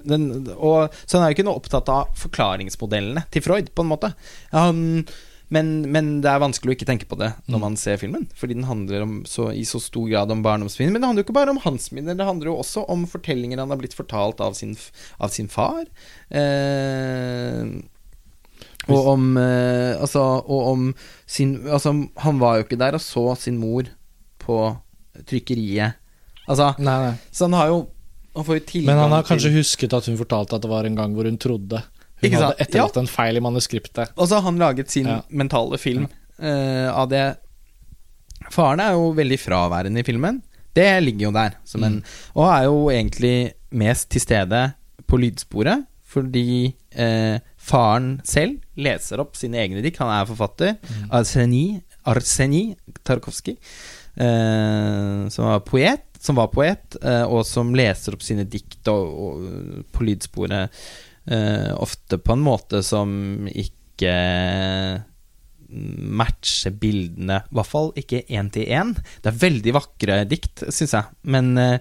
den, og, så han er jo ikke noe opptatt av forklaringsmodellene til Freud, på en måte. Han, men, men det er vanskelig å ikke tenke på det når Mm. man ser filmen, fordi den handler om, så, i så stor grad om barndomsminner. Men det handler jo ikke bare om hans minner, det handler jo også om fortellinger han har blitt fortalt av sin, av sin far. Eh, og om eh, Altså, og om sin Altså, han var jo ikke der og så sin mor på trykkeriet. Altså, Nei, nei. så han har jo Han får jo tilgang Men han har kanskje til husket at hun fortalte at det var en gang hvor hun trodde hun Ikke sant? hadde etterlatt en feil i manuskriptet. Og så har han laget sin Ja. mentale film eh, av det. Faren er jo veldig fraværende i filmen. Det ligger jo der. Som en, og er jo egentlig mest til stede på lydsporet, fordi eh, faren selv leser opp sine egne dikt. Han er forfatter. Arseni, Arseni Tarkovskij, eh, som var poet. Som var poet, eh, og som leser opp sine dikt og, og, på lydsporet. Eh, ofte på en måte som ikke matcher bildene, i hvert fall ikke én til én. Det er veldig vakre dikt, syns jeg, men eh,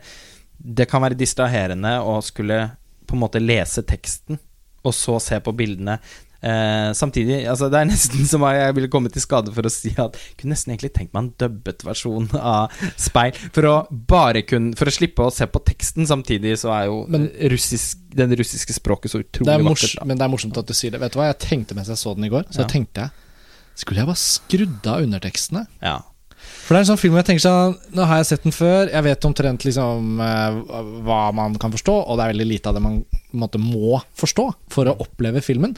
det kan være distraherende å skulle på en måte lese teksten, og så se på bildene. Eh, samtidig, altså det er nesten som jeg ville komme til skade for å si at jeg kunne nesten egentlig tenkt meg en dubbet versjon av Speil, for å bare kunne For å slippe å se på teksten samtidig, så er jo Men- russisk, den russiske språket så utrolig er vakkert. da. men det er morsomt at du sier det. Vet du hva jeg tenkte mens jeg så den i går? Så Ja. tenkte jeg Skulle jeg bare skrudd av undertekstene? Ja. For det er en sånn film hvor jeg tenker sånn Nå har jeg sett den før, jeg vet omtrent liksom eh, hva man kan forstå, og det er veldig lite av det man måte, må forstå for å oppleve filmen.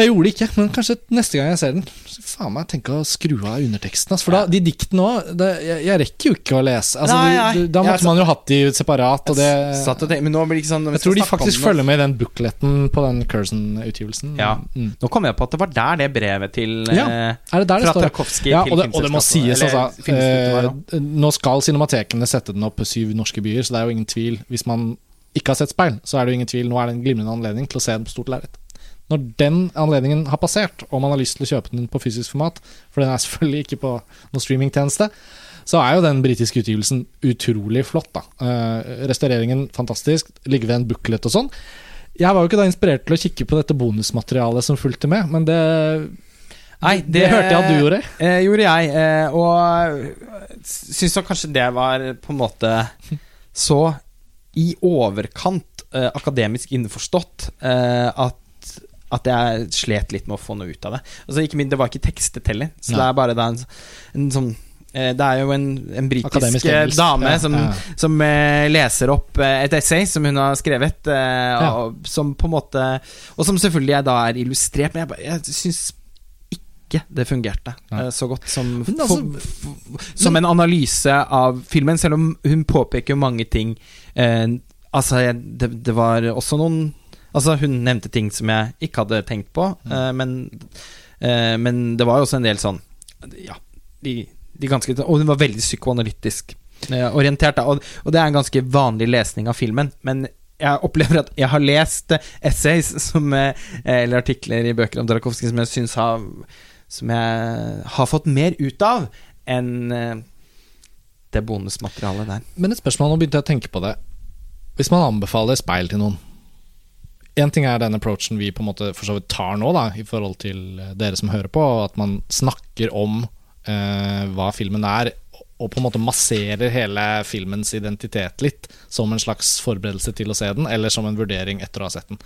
Jeg gjorde det ikke, men kanskje neste gang jeg ser den, så faen meg tenke å skru av underteksten. Altså, for da, de diktene òg jeg, jeg rekker jo ikke å lese. Altså, Nei, nei. du, da måtte man jo hatt de separat, og det Satt og tenkte, men nå blir det ikke sånn Jeg tror de faktisk følger med i den bookletten på den Curzon-utgivelsen. Ja. Mm. Nå kom jeg på at det var der det brevet til Ja, eh, Er det der det Fra står? Ja, til og det, og det må Filmselskapet, sies, altså. Eh, nå skal cinematekene sette den opp på syv norske byer, så det er jo ingen tvil. Hvis man ikke har sett speil, så er det jo ingen tvil. Nå er det en glimrende anledning til å se den på stort lerret. Når den anledningen har passert, og man har lyst til å kjøpe den på fysisk format, for den er selvfølgelig ikke på noen streamingtjeneste, så er jo den britiske utgivelsen utrolig flott. da Uh, Restaureringen fantastisk, ligger ved en buklet og sånn. Jeg var jo ikke da inspirert til å kikke på dette bonusmaterialet som fulgte med, men det, Nei, det, hørte jeg at du gjorde. Eh, gjorde jeg, eh, og syns nok kanskje det var på en måte så i overkant eh, akademisk innforstått eh, at, at jeg slet litt med å få noe ut av det. Altså, ikke min, Det var ikke tekstet heller, så det er bare da en, en sånn eh, det er jo en, en britisk eh, dame som, ja. som uh, leser opp et essay som hun har skrevet, uh, Ja. og, som på en måte Og som selvfølgelig jeg da er illustrert, men jeg, jeg syns ikke det fungerte Nei. så godt som, altså- for, som en analyse av filmen, selv om hun påpeker mange ting. Eh, altså, det, det var også noen Altså, hun nevnte ting som jeg ikke hadde tenkt på, Mm. eh, men, eh, men det var jo også en del sånn Ja, de, de ganske Og hun var veldig psykoanalytisk eh, orientert, da, og, og det er en ganske vanlig lesning av filmen, men jeg opplever at jeg har lest essays som, eller artikler i bøker om Darakovskij som jeg syns har Som jeg har fått mer ut av enn det bonusmaterialet der. Men et spørsmål, nå begynte jeg å tenke på det. Hvis man anbefaler speil til noen Én ting er den approachen vi på en måte for så vidt tar nå, da, i forhold til eh, dere som hører på, at man snakker om eh, hva filmen er, og på en måte masserer hele filmens identitet litt, som en slags forberedelse til å se den, eller som en vurdering etter å ha sett den.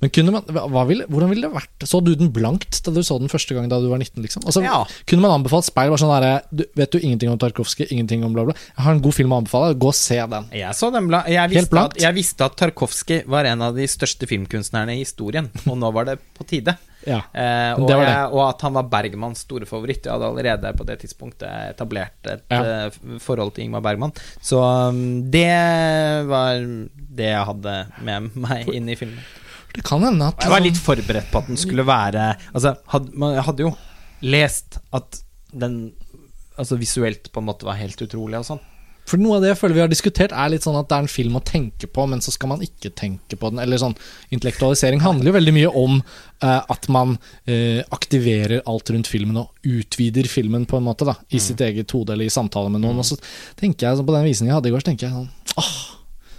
Men kunne man, ville, hvordan ville det vært Så du den blankt da du så den første gang da du var 19? liksom? Altså, Ja. Kunne man anbefalt speil? Var sånn der, vet du ingenting om Tarkovskij, ingenting om bla, bla? Jeg har en god film å anbefale, gå og se den. Jeg så den bla jeg Helt blankt? at, jeg visste at Tarkovskij var en av de største filmkunstnerne i historien, og nå var det på tide. Ja. Eh, og, det var det. jeg, og at han var Bergmans store favoritt. Jeg hadde allerede på det tidspunktet etablert et Ja. eh, forhold til Ingmar Bergman. Så um, det var det jeg hadde med meg inn i filmen. Det kan hende at jeg var litt forberedt på at den skulle være Altså, had, man jeg hadde jo lest at den Altså visuelt på en måte var helt utrolig og sånn. For noe av det jeg føler vi har diskutert, er litt sånn at det er en film å tenke på, men så skal man ikke tenke på den. Eller sånn Intellektualisering handler jo veldig mye om uh, at man uh, aktiverer alt rundt filmen og utvider filmen på en måte, da. I sitt eget hode eller i samtale med noen. Og så tenker jeg sånn, på den visningen jeg hadde i går, så tenker jeg sånn åh,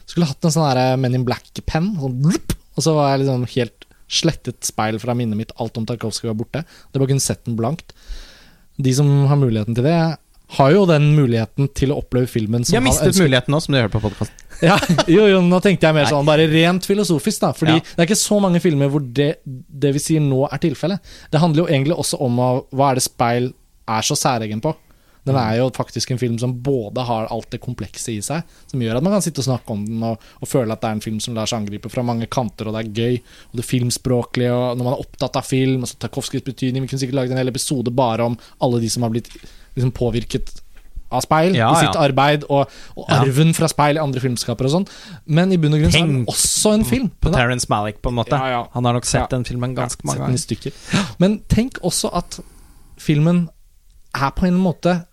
Skulle hatt en sånn der Men in Black-penn. Sånn, blup, og så var jeg liksom helt slettet speil fra minnet mitt. Alt om Tarkovskij var borte. Det bare kunne sett den blankt. De som har muligheten til det, har jo den muligheten til å oppleve filmen som har han mistet muligheten nå, som du hører på podkasten. [laughs] Ja, jo, jo, nå tenkte jeg mer sånn bare rent filosofisk, da. Fordi Ja. det er ikke så mange filmer hvor det, det vi sier nå, er tilfellet. Det handler jo egentlig også om hva er det speil er så særegen på. Den Mm. er jo faktisk en film som både har alt det komplekse i seg, som gjør at man kan sitte og snakke om den og, og føle at det er en film som lar seg angripe fra mange kanter, og det er gøy. Og det filmspråklige, og når man er opptatt av film, altså Tarkovskijs betydning Vi kunne sikkert laget en hel episode bare om alle de som har blitt liksom, påvirket av speil Ja, i sitt ja. arbeid, og, og Ja. arven fra speil i andre filmskapere og sånn. Men i bunn og grunn så er den også en film. På er- Terence Malick, på en måte. Han har nok sett den filmen ganske mange ganger. Men tenk også at filmen er på en måte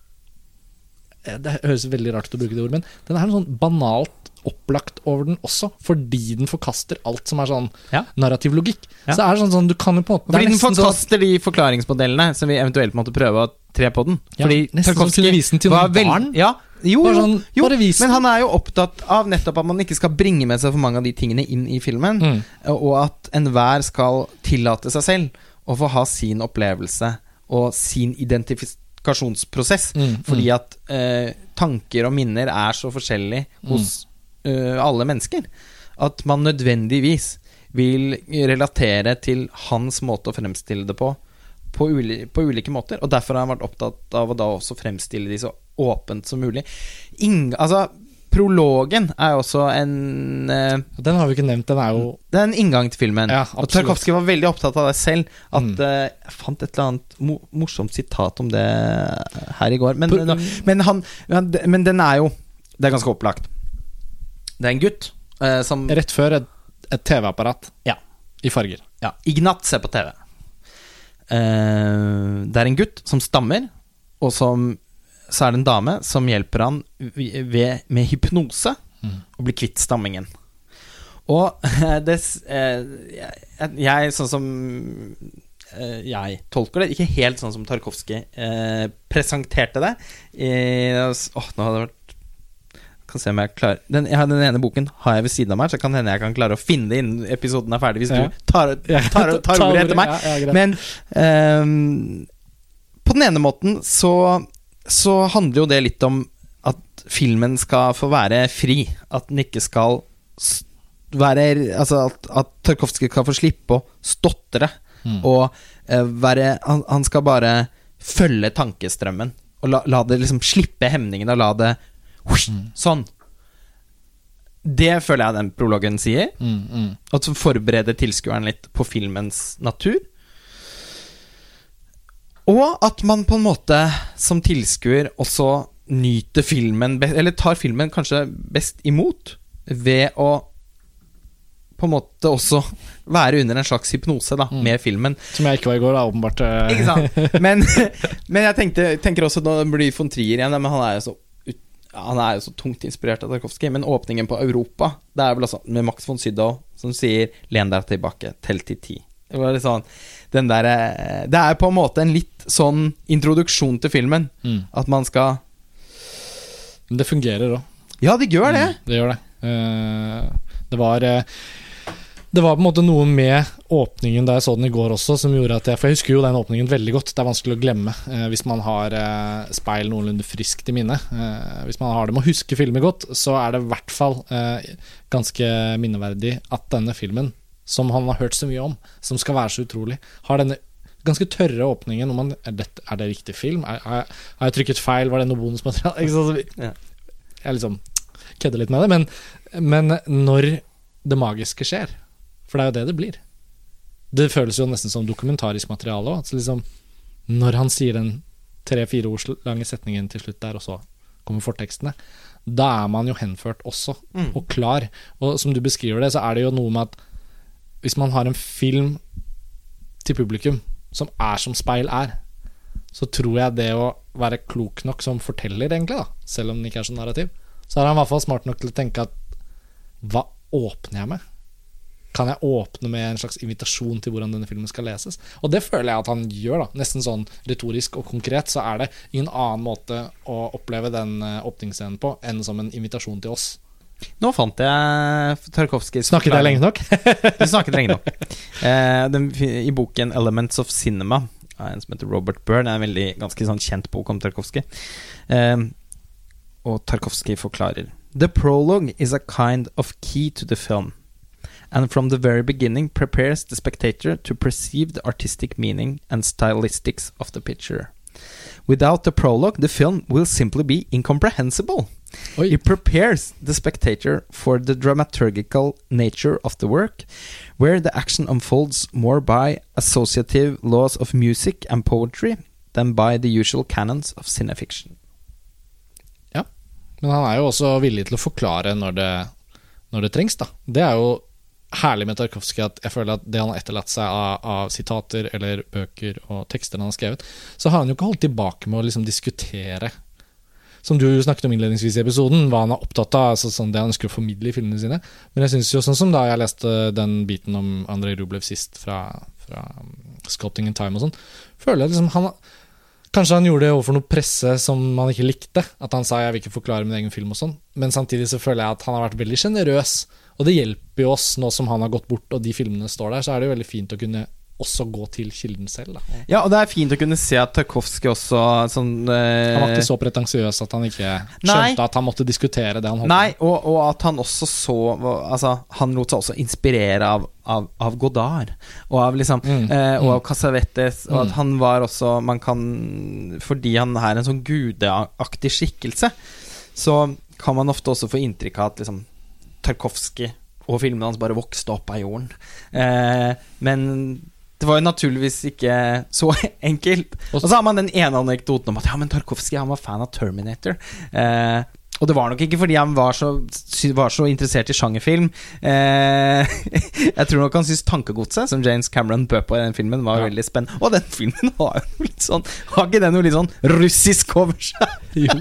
Det høres veldig rart ut å bruke det ordet, men den er noe sånn banalt opplagt over den også, fordi den forkaster alt som er sånn Ja. narrativ logikk. Ja. Så er det sånn, sånn du kan jo på en måte Fordi den forkaster sånn forkaster de forklaringsmodellene som vi eventuelt måtte prøve å tre på den. Ja, Fordi Tarkovskij sånn til var barn. Ja, jo, Bare jo, sånn, jo. bare men han er jo opptatt av nettopp at man ikke skal bringe med seg for mange av de tingene inn i filmen, Mm. og at enhver skal tillate seg selv å få ha sin opplevelse og sin identifikasjonsprosess. Mm, Fordi at eh, tanker og minner er så forskjellig hos eh, alle mennesker. At man nødvendigvis vil relatere til hans måte å fremstille det på på, uli på ulike måter. Og derfor har han vært opptatt av å da også fremstille de så åpent som mulig. Ing altså, prologen er også en eh, Den har vi ikke nevnt, den er jo det er en inngang til filmen. Ja, og. Tarkovskij var veldig opptatt av det selv. At Mm. eh, Jeg fant et eller annet mo morsomt sitat om det her i går. Men, På- men, han, men, men den er jo Det er ganske opplagt. Det er en gutt eh, som rett før et, et TV-apparat Ja. i farger. Ja, Ignat ser på TV. Eh, det er en gutt som stammer, og som så er det en dame som hjelper han ved, med hypnose Mm. å bli kvitt stammingen. Og det eh, jeg, jeg, sånn som eh, jeg tolker det, ikke helt sånn som Tarkovskij eh, presenterte det I, Åh, nå hadde det vært kan se om jeg klarer den, jeg den ene boken har jeg ved siden av meg, så kan hende jeg kan klare å finne det innen episoden er ferdig, hvis Ja. du tar, [laughs] tar, tar, tar, ordet etter meg. Ja, ja. Men eh, på den ene måten så, så handler jo det litt om at filmen skal få være fri. At den ikke skal være Altså at, at Tarkovskij kan få slippe å stotre. Mm. Og uh, være han, han skal bare følge tankestrømmen. Og la, la det liksom slippe hemningene, og la det husk, Mm. Sånn. Det føler jeg den prologen sier. Mm, mm. At som forbereder tilskueren litt på filmens natur. Og at man på en måte som tilskuer også nyter filmen Eller tar filmen kanskje best imot ved å på en måte også være under en slags hypnose da, Mm. med filmen. Som jeg ikke var i går, da, åpenbart. Ikke sant? Men, [laughs] men jeg tenkte, tenker også Nå blir von Trier igjen, men han er jo så Han er jo så tungt inspirert av Tarkovskij. Men åpningen på Europa, det er vel altså med Max von Sydow som sier 'len deg tilbake, tell til ti'. Det var litt sånn den der, eh, Det er på en måte en litt sånn introduksjon til filmen. Mm. At man skal Men det fungerer òg. Ja, det gjør det! Mm, det gjør det. Uh, det var uh, Det var på en måte noe med åpningen da jeg så den i går også, som gjorde at jeg For jeg husker jo den åpningen veldig godt. Det er vanskelig å glemme eh, hvis man har eh, speil noenlunde friskt i minne. Eh, hvis man har det med å huske filmer godt, så er det i hvert fall eh, ganske minneverdig at denne filmen, som han har hørt så mye om, som skal være så utrolig, har denne ganske tørre åpningen. Om man, er, dette, er det riktig film? Har jeg trykket feil? Var det noe bonusmateriale? [laughs] Ja. Jeg liksom kødder litt med det, men, men når det magiske skjer For det er jo det det blir. Det føles jo nesten som dokumentarisk materiale òg. Liksom, når han sier den tre-fire ords lange setningen til slutt der, og så kommer fortekstene, da er man jo henført også, Mm. og klar. Og som du beskriver det, så er det jo noe med at hvis man har en film til publikum som er som speil er, så tror jeg det å være klok nok som forteller, egentlig, da, selv om den ikke er så narrativ, så er han i hvert fall smart nok til å tenke at hva åpner jeg med? Kan jeg åpne med en slags invitasjon til hvordan denne filmen skal leses? Og det føler jeg at han gjør, da. Nesten sånn retorisk og konkret, så er det ingen annen måte å oppleve den eh, åpningsscenen på enn som en invitasjon til oss. Nå fant jeg Tarkovskijs Snakket jeg lenge nok? Du snakket lenge nok. Eh, den, I boken 'Elements of Cinema' av en som heter Robert Byrne, er en veldig ganske sånn kjent bok om Tarkovskij. Eh, og Tarkovskij forklarer The prologue is a kind of key to the film, and from the very beginning prepares the spectator to perceive the artistic meaning and stylistics of the picture. Without the prologue, the film will simply be incomprehensible. Oi. It prepares the spectator for the dramaturgical nature of the work, where the action unfolds more by associative laws of music and poetry than by the usual canons of cinefiction. Men han er jo også villig til å forklare når det, når det trengs, da. Det er jo herlig med Tarkovskij at jeg føler at det han har etterlatt seg av, av sitater eller bøker og tekster han har skrevet, så har han jo ikke holdt tilbake med å liksom diskutere som du snakket om innledningsvis i episoden, hva han er opptatt av, altså sånn det han ønsker å formidle i filmene sine. Men jeg synes jo sånn som da jeg leste den biten om Andrej Rublev sist, fra, fra um, Sculpting in Time og sånn, føler jeg liksom han Kanskje han gjorde det overfor noe presse som han ikke likte. At han sa 'jeg vil ikke forklare min egen film' og sånn. Men samtidig så føler jeg at han har vært veldig sjenerøs. Og det hjelper jo oss nå som han har gått bort og de filmene står der, så er det jo veldig fint å kunne også gå til kilden selv. Da. Ja, og det er fint å kunne se at Tarkovskij også sånn eh, Han var ikke så pretensiøs at han ikke Nei. skjønte at han måtte diskutere det han holdt Nei, og, og at han også så Altså, han lot seg også inspirere av, av, av Godard. Og av liksom Mm, eh, Og mm. av Casavetes. Og at Mm. han var også Man kan Fordi han er en sånn gudeaktig skikkelse, så kan man ofte også få inntrykk av at liksom Tarkovskij og filmene hans bare vokste opp av jorden. Eh, men det var jo naturligvis ikke så [laughs] enkelt. Og så har man den ene anekdoten om at ja, men Tarkovskij han var fan av Terminator. Eh, og det var nok ikke fordi han var så, var så interessert i sjangerfilm. Eh, [laughs] jeg tror nok han syntes 'Tankegodset', som James Cameron bød på i den filmen, var Ja. veldig spennende. Og den filmen [laughs] har jo litt sånn Har ikke den noe litt sånn russisk over seg? Jo.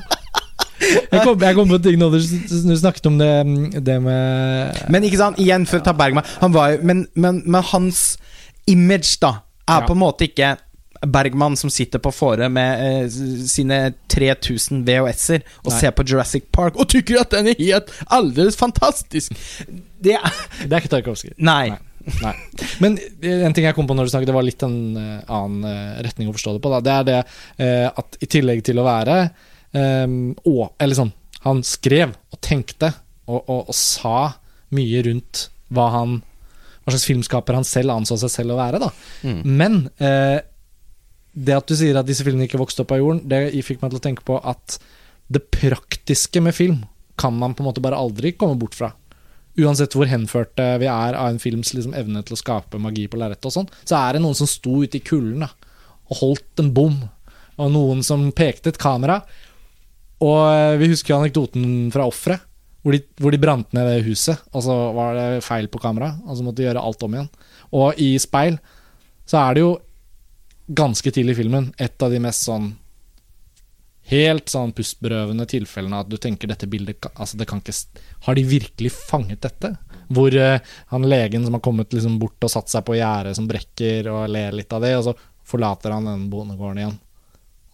Jeg kom, jeg kom på ting nå du snakket om det, det med Men ikke sant, igjen for å ta Bergman han var jo, men, men, men hans image, da, er Ja. på en måte ikke Bergman som sitter på fore med eh, sine 3000 VHS-er og Nei. ser på Jurassic Park og tykker at den er helt aldeles fantastisk. Det er Det er ikke Tarkovskij. Nei. Nei. Men en ting jeg kom på når du snakket, det var litt en uh, annen uh, retning å forstå det på. Da. Det er det uh, at i tillegg til å være um, å, Eller sånn Han skrev og tenkte og, og, og sa mye rundt hva han Hva slags filmskaper han selv anså seg selv å være, da. Mm. Men eh, det at du sier at disse filmene ikke vokste opp av jorden, det fikk meg til å tenke på at det praktiske med film kan man på en måte bare aldri komme bort fra. Uansett hvor henførte vi er av en films liksom, evne til å skape magi på lerretet, sånn, så er det noen som sto ute i kulden og holdt en bom, og noen som pekte et kamera. Og eh, vi husker jo anekdoten fra offeret, hvor, de- hvor de brant ned det huset, og så var det feil på kamera, og så måtte de gjøre alt om igjen. Og i speil så er det jo ganske tidlig i filmen et av de mest sånn Helt sånn pustberøvende tilfellene at du tenker dette bildet altså det kan ikke, Har de virkelig fanget dette? Hvor uh, han legen som har kommet liksom bort og satt seg på gjerdet som brekker, og ler litt av det, og så forlater han den bondegården igjen.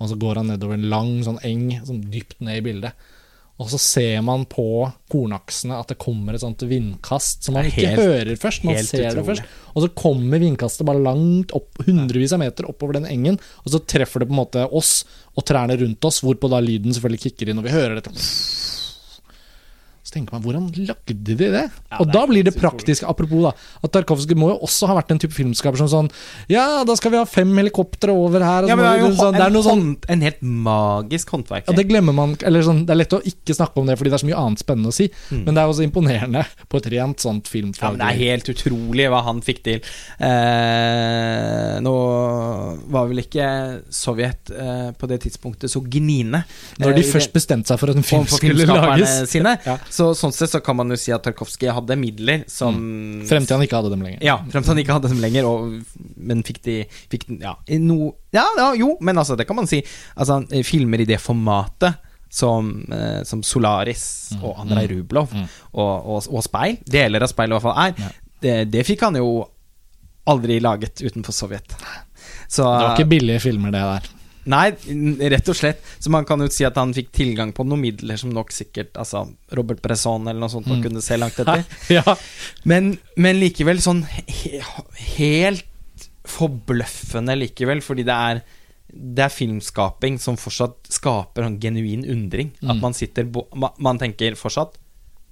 Og så går han nedover en lang sånn eng, sånn dypt ned i bildet. Og så ser man på kornaksene at det kommer et sånt vindkast som man er ikke helt- hører først. Man ser ser det først. Og så kommer vindkastet bare langt opp, hundrevis av meter oppover den engen, og så treffer det på en måte oss og trærne rundt oss, hvorpå da lyden selvfølgelig kicker inn, og vi hører dette. Så tenker man, hvordan lagde de det? og det da blir det praktisk, apropos da, at Tarkovskij må jo også ha vært en type filmskaper som sånn Ja, da skal vi ha fem helikoptre over her. Og Ja, men det er jo sånn, det er noe sånn hånd, en helt magisk håndverk. ja, det glemmer man Eller sånn, Det er lett å ikke snakke om det fordi det er så mye annet spennende å si, men det er også imponerende på et rent sånt filmfag. Ja, men det er helt utrolig hva han fikk til. Eh, nå var vel ikke Sovjet eh, på det tidspunktet så gniende. Når de eh, først bestemte seg for at en film skulle lages. sine. Ja. Så sånn sett så kan man jo si at Tarkovskij hadde midler som Frem til han ikke hadde dem lenger. Ja, frem til han ikke hadde dem lenger, og, men fikk de fikk, ja, no, ja, ja, jo, men altså, det kan man si. Altså, eh, filmer i det formatet som, eh, som Solaris og Andrej Rublov Mm. og, og, og Speil, deler av Speil i hvert fall er, Ja. det, det fikk han jo aldri laget utenfor Sovjet. Så Det var ikke billige filmer, det der. Nei, rett og slett. Så man kan jo si at han fikk tilgang på noen midler som nok sikkert Altså Robert Bresson eller noe sånt Mm. kunne se langt etter. [laughs] ja. Men, men likevel sånn he, helt forbløffende likevel, fordi det er det er filmskaping som fortsatt skaper en genuin undring. At Mm. man sitter Man tenker fortsatt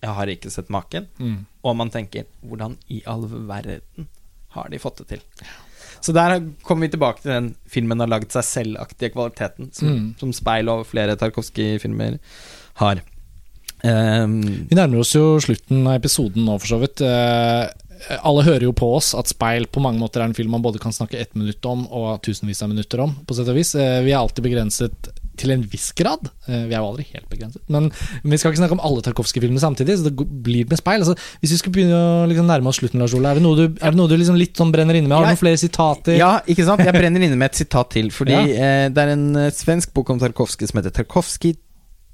'Jeg har ikke sett maken', Mm. og man tenker 'Hvordan i all verden har de fått det til?' Så der kommer vi tilbake til den filmen har laget seg selvaktige kvaliteten, som, Mm. som Speil og flere Tarkovskij-filmer har. Um, Vi nærmer oss jo slutten av episoden nå, for så vidt. Uh, alle hører jo på oss at Speil på mange måter er en film man både kan snakke ett minutt om og tusenvis av minutter om, på sett og vis. Uh, vi er alltid begrenset til en viss grad. Eh, vi er jo aldri helt begrenset. Men vi skal ikke snakke om alle Tarkovskij-filmene samtidig, så det blir med speil. Altså, hvis vi skulle begynne å liksom nærme oss slutten, Lars Ole, er det noe du, det noe du liksom litt sånn brenner inne med? Har du noen flere sitater? Ja, ikke sant? Jeg brenner inne med et sitat til. Fordi [laughs] Ja. eh, det er en eh, svensk bok om Tarkovskij som heter 'Tarkovskij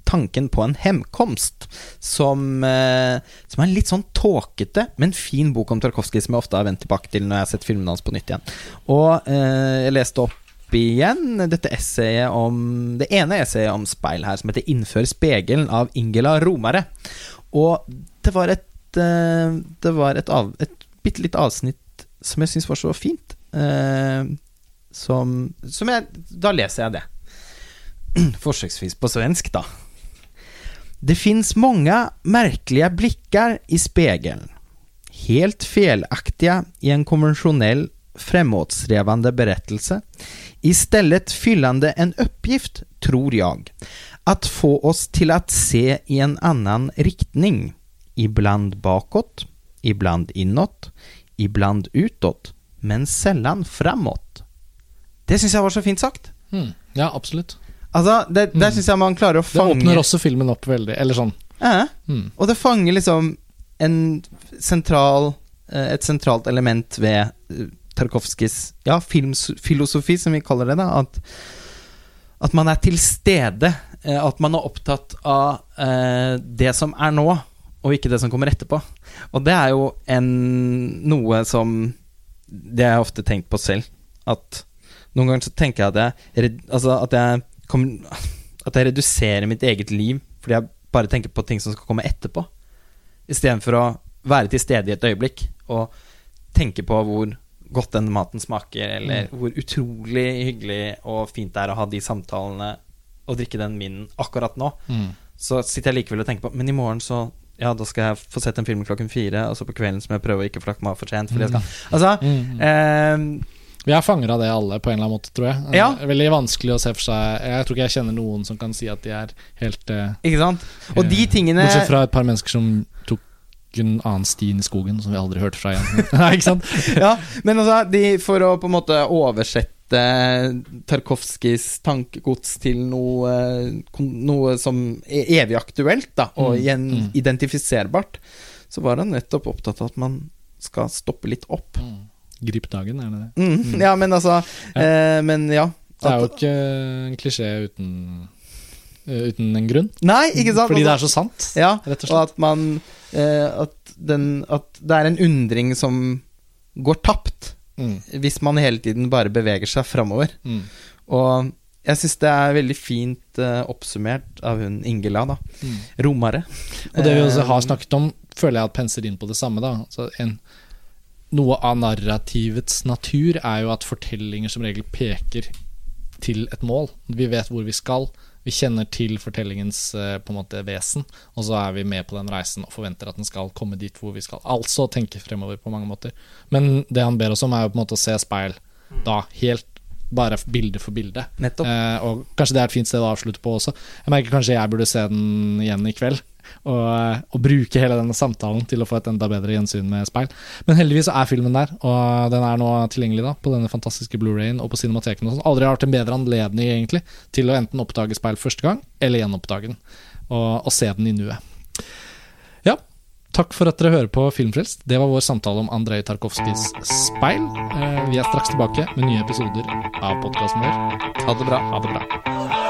tanken på en hemkomst'. Som, eh, som er en litt sånn tåkete, men fin bok om Tarkovskij som jeg ofte har vendt tilbake til når jeg har sett filmene hans på nytt igjen. Og eh, jeg leste opp igjen dette essayet om Det ene essayet om speil her, som heter 'Innfør spegelen' av Ingela Romare. Og det var et eh, Det var et, av, et bitte lite avsnitt som jeg syns var så fint. eh, som, som jeg Da leser jeg det. [clears throat] Forsøksvis på svensk, da. Det finns många märkliga blickar i spegeln. Helt felaktiga i en konventionell framåtsträvande berättelse. Istället fyllande en uppgift, tror jag. Att få oss till att se i en annan riktning. Ibland bakåt, ibland inåt, ibland utåt, men sällan framåt. Det syns jeg var så fint sagt. Mm. ja absolutt. Altså, det, Der Mm. syns jeg man klarer å Det åpner også filmen opp veldig. Eller sånn. Ja, Mm. Og det fanger liksom en sentral, eh, et sentralt element ved eh, Tarkovskijs ja, filmfilosofi, som vi kaller det. da At, at man er til stede. eh, At man er opptatt av eh, det som er nå, og ikke det som kommer etterpå. Og det er jo en, noe som Det har jeg ofte tenkt på selv. At noen ganger så tenker jeg at jeg, altså at jeg kom, At jeg reduserer mitt eget liv fordi jeg bare tenker på ting som skal komme etterpå. Istedenfor å være til stede i et øyeblikk og tenke på hvor godt den maten smaker, eller hvor utrolig hyggelig og fint det er å ha de samtalene og drikke den minen akkurat nå. Mm. Så sitter jeg likevel og tenker på Men i morgen så Ja, da skal jeg få sett en film klokken fire, og så på kvelden så må jeg prøve å ikke flakke meg for sent. Fordi jeg skal Altså Mm. eh, Vi er fanger av det alle, på en eller annen måte, tror jeg. Ja. Det er Veldig vanskelig å se for seg Jeg tror ikke jeg kjenner noen som kan si at de er helt eh, Ikke sant? Og de eh, tingene Bortsett fra et par mennesker som tok en annen sti inn i skogen, som vi aldri hørte fra igjen. [laughs] Nei, ikke sant? Ja, men altså, de, for å på en måte oversette Tarkovskijs tankegods til noe, noe som er evig aktuelt, da, og Mm, igjen mm. identifiserbart, så var han nettopp opptatt av at man skal stoppe litt opp. Grip dagen, er det det? Mm, Mm. Ja, men altså eh, Men ja. Det er jo ikke en klisjé uten, uten en grunn. Nei, ikke sant? Fordi det er Altså, så sant, Ja, rett og og at man eh, at, den, at det er en undring som går tapt Mm, hvis man hele tiden bare beveger seg framover. mm, Og jeg syns det er veldig fint eh, oppsummert av hun Ingela, da. mm. Romare. Og det vi også har Eh, snakket om, føler jeg at penser inn på det samme. da altså en, Noe av narrativets natur er jo at fortellinger som regel peker til et mål. Vi vet hvor vi skal. Vi kjenner til fortellingens eh, på en måte vesen, og så er vi med på den reisen og forventer at den skal komme dit hvor vi skal. Altså tenke fremover på mange måter. Men det han ber oss om, er jo på en måte å se speil da helt bare bilde for bilde. Nettopp. Eh, og kanskje det er et fint sted å avslutte på også. Jeg merker kanskje jeg burde se den igjen i kveld. Og, og bruke hele denne samtalen til å få et enda bedre gjensyn med speil. Men heldigvis er filmen der, og den er nå tilgjengelig da på denne fantastiske Blu-rayen og på cinematekene. sånn. Aldri har vært en bedre anledning egentlig til å enten oppdage speil første gang, eller gjenoppdage den. Og, og se den i nuet. Ja, takk for at dere hører på Filmfrelst. Det var vår samtale om Andrej Tarkovskijs Speil. Eh, vi er straks tilbake med nye episoder av podkasten vår. Ha det bra. Ha det bra.